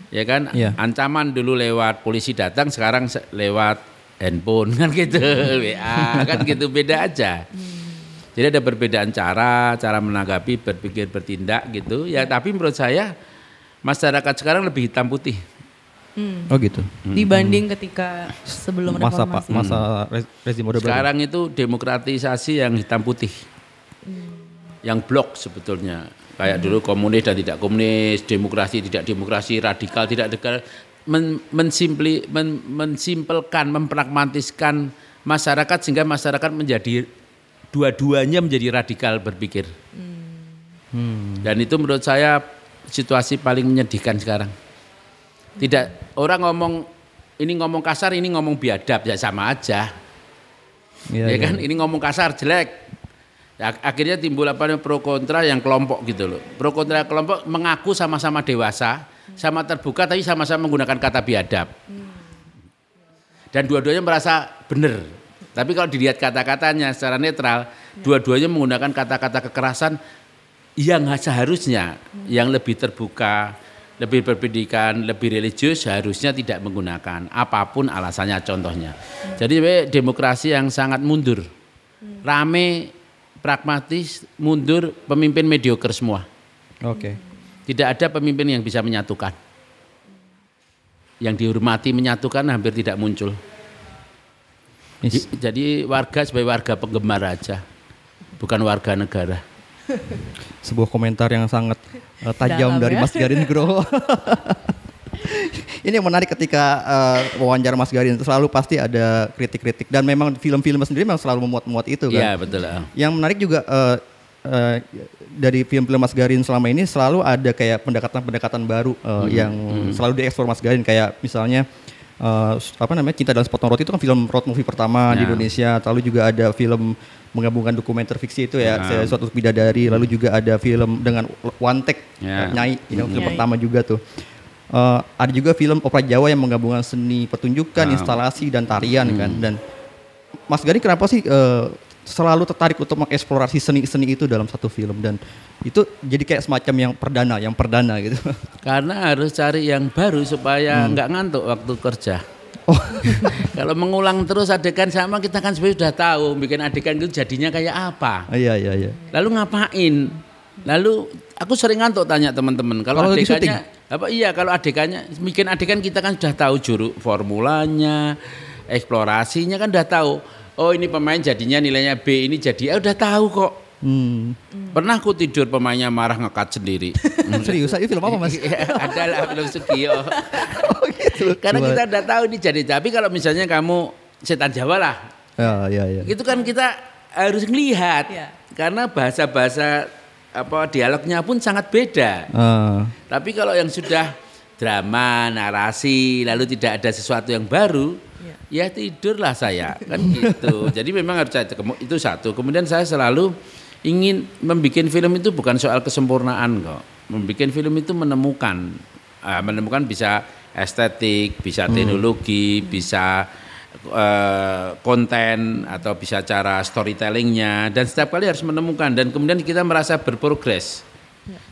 Ya kan? Iya. Ancaman dulu lewat polisi datang, sekarang se- lewat handphone kan gitu, WA kan gitu beda aja. Jadi ada perbedaan cara, cara menanggapi, berpikir, bertindak gitu. Ya tapi menurut saya masyarakat sekarang lebih hitam putih. Hmm. Oh gitu. Dibanding ketika sebelum Masa Pak, masa re- rezim Orde Baru. Sekarang itu demokratisasi yang hitam putih. Yang blok sebetulnya. Kayak dulu komunis dan tidak komunis, demokrasi tidak demokrasi, radikal tidak radikal, men, mensimpli, men, mensimpelkan, mempragmatiskan masyarakat sehingga masyarakat menjadi dua-duanya menjadi radikal berpikir. Dan itu menurut saya situasi paling menyedihkan sekarang. Tidak orang ngomong ini ngomong kasar, ini ngomong biadab ya sama aja. Iya, ya iya. kan ini ngomong kasar jelek. Ya, akhirnya timbul apa namanya pro kontra yang kelompok gitu loh. Pro kontra kelompok mengaku sama-sama dewasa, sama terbuka tapi sama-sama menggunakan kata biadab. Dan dua-duanya merasa benar. Tapi kalau dilihat kata-katanya secara netral, dua-duanya menggunakan kata-kata kekerasan yang seharusnya yang lebih terbuka, lebih berpendidikan, lebih religius seharusnya tidak menggunakan apa pun alasannya contohnya. Jadi sebenarnya demokrasi yang sangat mundur. Rame, pragmatis, mundur, pemimpin mediocre semua. Oke. Tidak ada pemimpin yang bisa menyatukan. Yang dihormati menyatukan hampir tidak muncul. Mis- Jadi warga sebagai warga penggemar aja, bukan warga negara. sebuah komentar yang sangat eh, tajam Dalam dari ya. Mas Garin Nugroho. Ini yang menarik ketika eh, wawancara Mas Garin selalu pasti ada kritik-kritik dan memang film-film sendiri memang selalu memuat-muat itu kan. Iya betul. ah. Yang menarik juga eh, eh, dari film-film Mas Garin selama ini selalu ada kayak pendekatan-pendekatan baru eh, yang selalu dieksplor Mas Garin kayak misalnya eh, apa namanya Cinta dan Sepotong Roti itu kan film road movie pertama di Ya. Indonesia. Lalu juga ada film menggabungkan dokumenter fiksi itu ya, Ya. Saya suatu bidadari. Lalu juga ada film dengan one take Ya. Nyai, ini film Nyai. pertama juga tuh. Eh, ada juga film opera Jawa yang menggabungkan seni pertunjukan, Ya. instalasi dan tarian kan. Dan Mas Gani kenapa sih eh, selalu tertarik untuk mengeksplorasi seni-seni itu dalam satu film dan itu jadi kayak semacam yang perdana, yang perdana gitu. Karena harus cari yang baru supaya nggak ngantuk waktu kerja. Oh, Kalau mengulang terus adegan sama kita kan sebenarnya sudah tahu bikin adegan itu jadinya kayak apa. iya iya iya. Lalu ngapain? Lalu aku sering ngantuk tanya teman-teman kalau lagi adegannya apa iya kalau adegannya bikin adegan kita kan sudah tahu juru formulanya, eksplorasinya kan udah tahu. Oh ini pemain jadinya nilainya B ini jadi eh, udah tahu kok. Hmm. Pernah aku tidur pemainnya marah ngekat sendiri. Serius, itu film apa Mas? Iya, ada lah film Sugio. oh gitu. Karena kita udah tahu ini jadi tapi kalau misalnya kamu setan Jawa lah, Ya, ya, ya. itu kan kita harus ngelihat Iya. karena bahasa-bahasa apa dialognya pun sangat beda. Ah, Tapi kalau yang sudah drama, narasi, lalu tidak ada sesuatu yang baru, ya tidurlah saya kan gitu. Jadi memang harus itu satu. Kemudian saya selalu ingin membuat film itu bukan soal kesempurnaan kok. Membuat film itu menemukan, Ah, menemukan bisa estetik, bisa teknologi, bisa eh, konten atau bisa cara storytellingnya dan setiap kali harus menemukan dan kemudian kita merasa berprogres.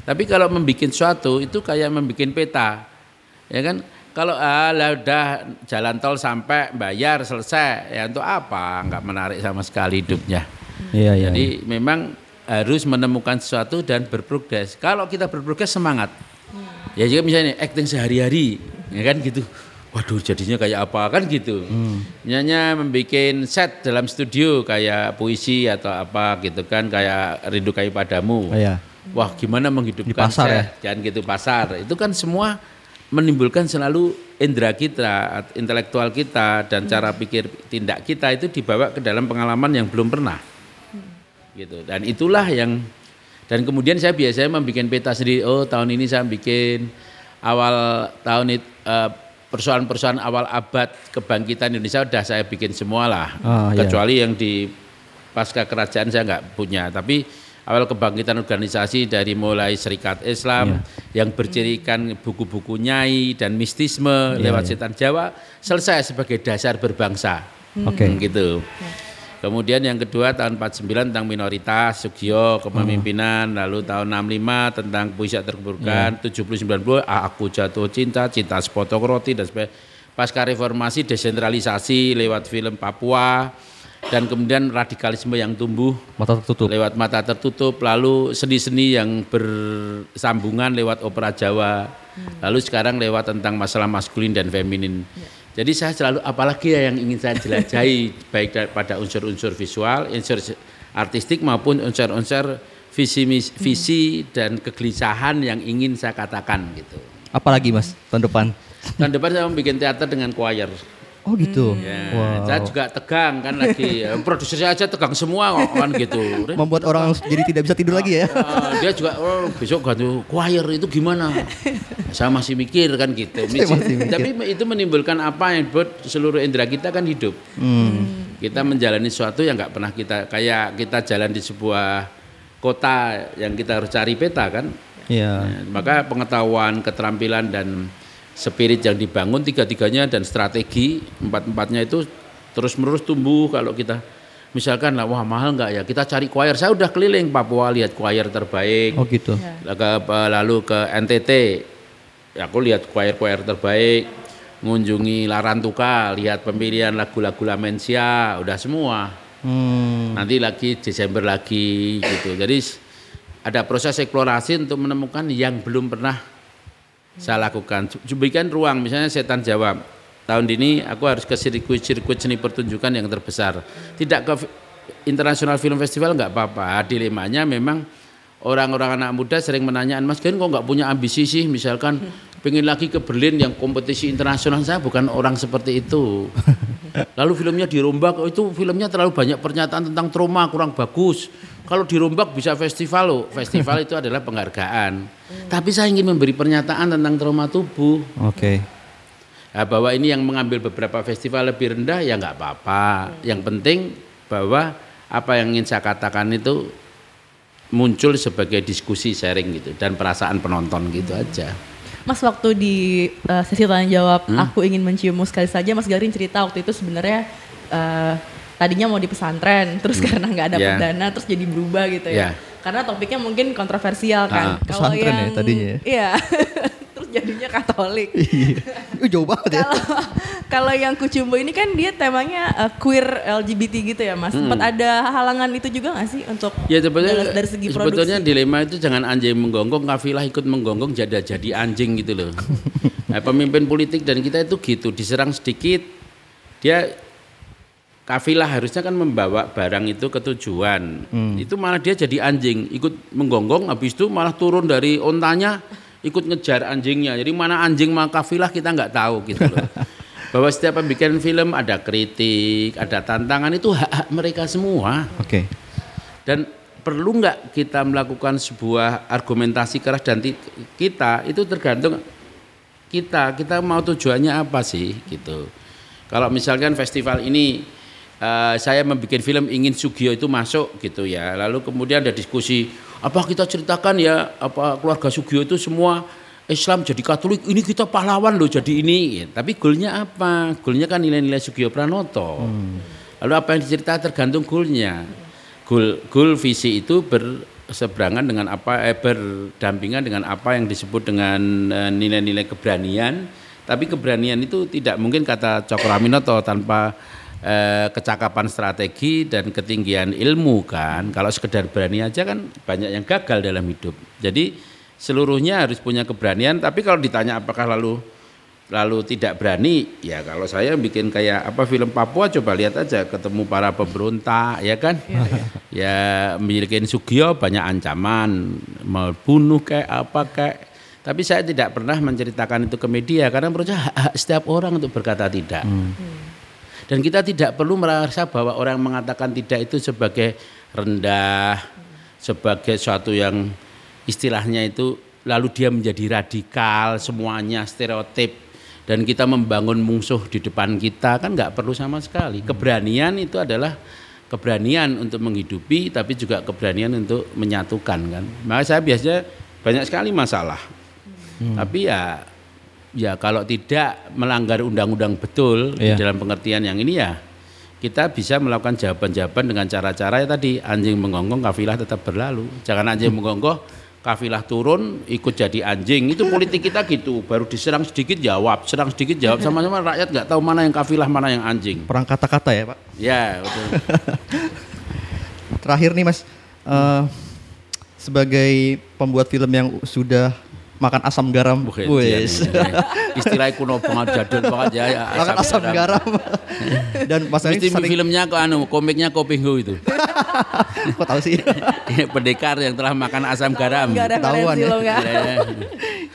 Tapi kalau membuat suatu itu kayak membuat peta, ya kan? Kalau ah lah udah jalan tol sampai bayar selesai, ya untuk apa? Enggak menarik sama sekali hidupnya. iya, iya. Jadi memang harus menemukan sesuatu dan berprogres. Kalau kita berprogres semangat. Ya juga misalnya acting sehari-hari, ya kan gitu. Waduh jadinya kayak apa kan gitu. Misalnya membuat set dalam studio kayak puisi atau apa gitu kan kayak rindu kayu padamu. Iya. Wah gimana menghidupkan Di pasar set, ya? jangan gitu pasar. Itu kan semua menimbulkan selalu indera kita, intelektual kita dan cara pikir tindak kita itu dibawa ke dalam pengalaman yang belum pernah. Gitu. Dan itulah yang dan kemudian saya biasanya membuat peta sendiri. Oh, tahun ini saya bikin awal tahun itu eh, persoalan-persoalan awal abad kebangkitan Indonesia udah saya bikin semua lah. Ah, iya. Kecuali yang di pasca kerajaan saya nggak punya, tapi awal kebangkitan organisasi dari mulai Serikat Islam yang bercirikan buku-buku nyai dan mistisme Iya, lewat iya. setan Jawa selesai sebagai dasar berbangsa. Oke. Hmm, gitu. Kemudian yang kedua tahun 49 tentang minoritas, Sugio kepemimpinan, lalu tahun 65 tentang puisi terburukan, 70 90 "Ah, aku jatuh cinta, cinta sepotong roti dan sebagainya. Pasca reformasi desentralisasi lewat film Papua dan kemudian radikalisme yang tumbuh Mata tertutup. lewat mata tertutup, lalu seni-seni yang bersambungan lewat opera Jawa, lalu sekarang lewat tentang masalah maskulin dan feminin. Jadi saya selalu apalagi ya yang ingin saya jelajahi baik pada unsur-unsur visual, unsur artistik maupun unsur-unsur visi mis- visi dan kegelisahan yang ingin saya katakan gitu. Apalagi Mas tahun depan? Tahun depan saya mau bikin teater dengan choir. Oh gitu. Ya, Wow. Saya juga tegang kan lagi. ya, Produser saya aja tegang semua kok kan gitu. Membuat orang jadi tidak bisa tidur lagi ya. Ah, dia juga oh, besok ganti choir itu gimana? Saya masih mikir kan gitu. Saya masih mikir. Tapi itu menimbulkan apa yang buat seluruh indera kita kan hidup. Hmm. Kita menjalani sesuatu yang nggak pernah kita kayak kita jalan di sebuah kota yang kita harus cari peta kan. Iya. Ya, maka pengetahuan, keterampilan dan spirit yang dibangun tiga-tiganya dan strategi empat-empatnya itu terus menerus tumbuh kalau kita misalkan lah wah mahal nggak ya kita cari choir saya udah keliling Papua lihat choir terbaik Oh gitu. Laga- lalu ke NTT ya aku lihat choir-choir terbaik mengunjungi Larantuka lihat pemilihan lagu-lagu Lamensia udah semua Hmm. nanti lagi Desember lagi gitu. Jadi ada proses eksplorasi untuk menemukan yang belum pernah saya lakukan. Berikan ruang, misalnya setan Jawa. Tahun ini aku harus ke sirkuit-sirkuit seni pertunjukan yang terbesar. Tidak ke International Film Festival nggak apa-apa. Dilemanya memang orang-orang anak muda sering menanyaan Mas Gen kok nggak punya ambisi sih misalkan pengen lagi ke Berlin yang kompetisi internasional saya bukan orang seperti itu. Lalu filmnya dirombak, oh itu filmnya terlalu banyak pernyataan tentang trauma kurang bagus. Kalau dirombak bisa festival loh. Festival itu adalah penghargaan. Tapi saya ingin memberi pernyataan tentang trauma tubuh. Oke. Nah, bahwa ini yang mengambil beberapa festival lebih rendah ya nggak apa-apa. Yang penting bahwa apa yang ingin saya katakan itu muncul sebagai diskusi sharing gitu dan perasaan penonton gitu aja. Mas waktu di uh, sesi tanya jawab aku ingin menciummu sekali saja Mas Garin cerita waktu itu sebenarnya uh, tadinya mau di pesantren terus karena nggak ada Ya. dana terus jadi berubah gitu Ya. ya. Karena topiknya mungkin kontroversial kan. Ah. Kalau Pesantren ya yang tadinya ya? Iya. terus jadinya Katolik. Ih, jauh banget ya. Kalau kalau yang Kucumbo ini kan dia temanya uh, queer LGBT gitu ya Mas. Sempat ada halangan itu juga nggak sih untuk Ya sebetulnya dari, dari segi sebetulnya produksi? dilema itu jangan anjing menggonggong, kafilah ikut menggonggong jadi jadi anjing gitu loh. Nah, pemimpin politik dan kita itu gitu, diserang sedikit dia kafilah harusnya kan membawa barang itu ke tujuan. Itu malah dia jadi anjing, ikut menggonggong habis itu malah turun dari ontanya ikut ngejar anjingnya. Jadi mana anjing mana kafilah kita nggak tahu gitu loh. Bahwa setiap pembikin film ada kritik, ada tantangan itu hak-hak mereka semua. Oke. Dan perlu nggak kita melakukan sebuah argumentasi keras dan kita itu tergantung kita kita mau tujuannya apa sih gitu. Kalau misalkan festival ini eh, saya membuat film ingin Sugio itu masuk gitu ya. Lalu kemudian ada diskusi apa kita ceritakan ya apa keluarga Sugio itu semua Islam jadi Katolik ini kita pahlawan loh jadi ini. Ya, Tapi goalnya apa? Goalnya kan nilai-nilai Sugio Pranoto. Lalu apa yang dicerita tergantung goalnya. Goal, goal visi itu berseberangan dengan apa eh, berdampingan dengan apa yang disebut dengan eh, nilai-nilai keberanian. Tapi keberanian itu tidak mungkin kata Cokroaminoto tanpa eh, kecakapan strategi dan ketinggian ilmu kan. Kalau sekedar berani aja kan banyak yang gagal dalam hidup. Jadi seluruhnya harus punya keberanian. Tapi kalau ditanya apakah lalu lalu tidak berani ya kalau saya bikin kayak apa film Papua coba lihat aja ketemu para pemberontak ya kan ya bikin Sugio banyak ancaman mau bunuh kayak apa kayak tapi saya tidak pernah menceritakan itu ke media karena menurut saya hak, setiap orang untuk berkata tidak dan kita tidak perlu merasa bahwa orang mengatakan tidak itu sebagai rendah sebagai suatu yang istilahnya itu lalu dia menjadi radikal semuanya stereotip dan kita membangun musuh di depan kita kan nggak perlu sama sekali. Keberanian itu adalah keberanian untuk menghidupi tapi juga keberanian untuk menyatukan kan. Maka saya biasanya banyak sekali masalah. Tapi ya ya kalau tidak melanggar undang-undang betul di dalam pengertian yang ini ya kita bisa melakukan jawaban-jawaban dengan cara-cara ya tadi anjing menggonggong kafilah tetap berlalu. Jangan anjing menggonggong kafilah turun ikut jadi anjing. Itu politik kita gitu. Baru diserang sedikit jawab. Serang sedikit jawab. Sama-sama rakyat nggak tahu mana yang kafilah mana yang anjing. Perang kata-kata ya Pak. ya betul. Terakhir nih Mas, eh, sebagai pembuat film yang sudah makan asam garam, Bukan, wes, iya, iya. istilahnya kuno banget jadul banget ya, ya makan asam garam, dan Mas Ari Mesti sering filmnya kok anu komiknya Kopingho itu Kok tahu sih? Pendekar yang telah makan asam garam. Gak ada Ketahuan referensi ya. lo nggak?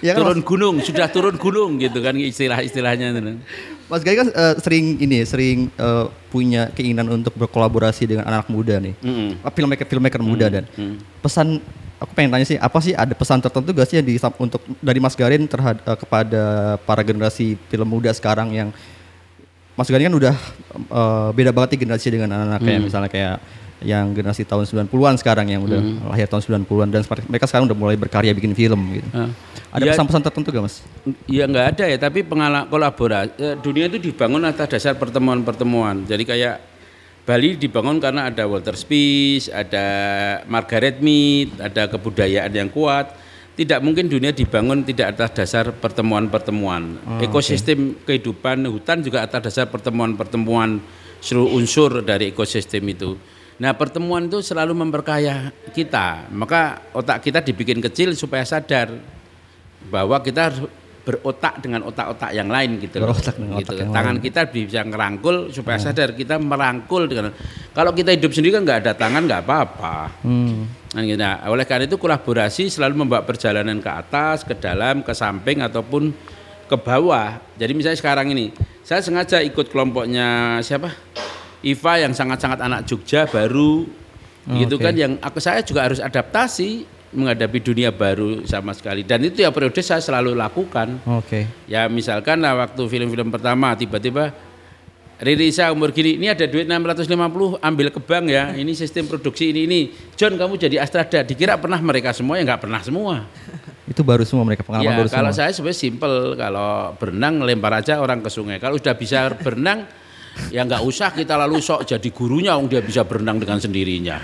Ya kan, turun gunung, sudah turun gunung gitu kan istilah-istilahnya. itu. Mas Gai kan eh, sering ini ya, sering eh, punya keinginan untuk berkolaborasi dengan anak muda nih. Mm-mm. Ah, Filmmaker filmmaker muda dan mm. pesan aku pengen tanya sih apa sih ada pesan tertentu gak sih yang di, untuk dari Mas Garin terhadap kepada para generasi film muda sekarang yang Mas Garin kan udah eh, beda banget nih generasi dengan anak-anak kayak Hmm. misalnya kayak yang generasi tahun 90-an sekarang yang udah Hmm. lahir tahun 90-an dan mereka sekarang udah mulai berkarya bikin film gitu. Ah. Ada Ya- pesan-pesan tertentu gak Mas? Ya nggak ada ya, tapi pengalaman kolaborasi eh, dunia itu dibangun atas dasar pertemuan-pertemuan. Jadi kayak Bali dibangun karena ada Walter Spies, ada Margaret Mead, ada kebudayaan yang kuat. Tidak mungkin dunia dibangun tidak atas dasar pertemuan-pertemuan. Ekosistem kehidupan hutan juga atas dasar pertemuan-pertemuan seluruh unsur dari ekosistem itu. Nah pertemuan itu selalu memperkaya kita. Maka otak kita dibikin kecil supaya sadar bahwa kita harus berotak dengan otak-otak yang lain gitu loh. Berotak dengan Gitu. otak yang Tangan lain. kita bisa ngerangkul supaya sadar kita merangkul dengan kalau kita hidup sendiri kan nggak ada tangan nggak apa-apa. Hmm. Nah, gitu. Nah, oleh karena itu kolaborasi selalu membawa perjalanan ke atas, ke dalam, ke samping ataupun ke bawah. Jadi misalnya sekarang ini, saya sengaja ikut kelompoknya siapa? Iva yang sangat-sangat anak Jogja baru, Oh, gitu oke. kan? Yang aku saya juga harus adaptasi menghadapi dunia baru sama sekali. Dan itu ya periode saya selalu lakukan. Oke. Ya misalkan lah waktu film-film pertama tiba-tiba Riri Isa umur gini, ini ada duit 650 ambil ke bank ya, ini sistem produksi ini ini. John kamu jadi Astrada, dikira pernah mereka semua ya nggak pernah semua. Itu baru semua mereka pengalaman Ya baru kalau semua. saya sebenarnya simple, kalau berenang lempar aja orang ke sungai. Kalau sudah bisa berenang ya nggak usah kita lalu sok jadi gurunya, om dia bisa berenang dengan sendirinya.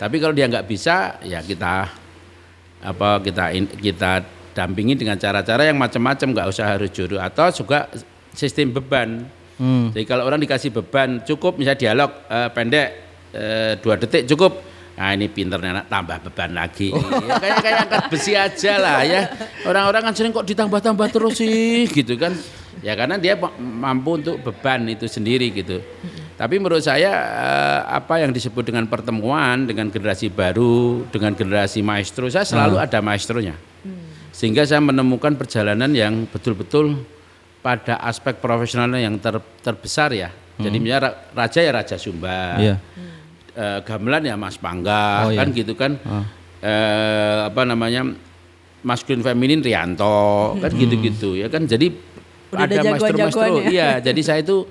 Tapi kalau dia nggak bisa, ya kita apa kita kita dampingi dengan cara-cara yang macam-macam, nggak usah harus juru atau juga sistem beban. Hmm. Jadi kalau orang dikasih beban cukup, misalnya dialog eh, pendek eh, dua detik cukup. Nah ini pinternya anak tambah beban lagi. Ya, kayak kayak angkat besi aja lah ya. Orang-orang kan sering kok ditambah-tambah terus sih gitu kan. Ya karena dia ma- mampu untuk beban itu sendiri gitu. Tapi menurut saya eh, apa yang disebut dengan pertemuan dengan generasi baru, dengan generasi maestro, saya selalu ada maestronya. Sehingga saya menemukan perjalanan yang betul-betul pada aspek profesionalnya yang ter- terbesar ya. Jadi misalnya ra- raja ya raja Sumba. Iya. Eh, gamelan ya Mas Pangga Oh, iya. kan gitu kan. Eh, apa namanya? Maskulin feminin Rianto kan gitu-gitu ya kan. Jadi Udah ada maestro-maestro. ya. Iya, jadi saya itu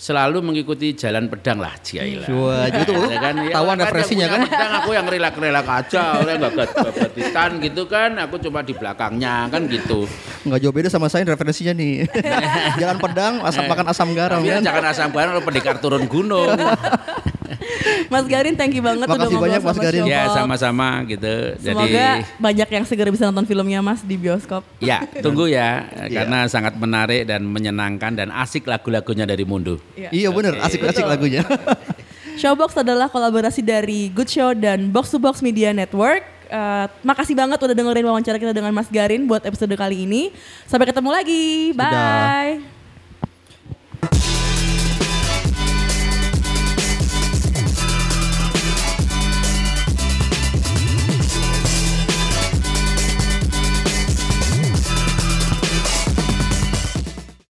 selalu mengikuti jalan pedang lah Ciaila. Wah, itu Ya kan, ya, tahuan kan referensinya yang kan? Pedang aku yang relak-relak aja, orang nggak gabatitan gitu kan, aku cuma di belakangnya kan gitu. Nggak jauh beda sama saya referensinya nih. Jalan pedang, asam makan asam garam Tapi kan. jangan asam garam pendekar turun gunung. Mas Garin, thank you banget Makasih udah ngobrol banyak, Mas sama Garin. ya sama-sama gitu. Semoga Jadi banyak yang segera bisa nonton filmnya Mas di bioskop. ya tunggu ya, karena sangat menarik dan menyenangkan dan asik lagu-lagunya dari Mundu. Iya bener, asik-asik Betul. lagunya. Showbox adalah kolaborasi dari Good Show dan Box to Box Media Network. Eh, makasih banget udah dengerin wawancara kita dengan Mas Garin buat episode kali ini. Sampai ketemu lagi. Sudah. Bye.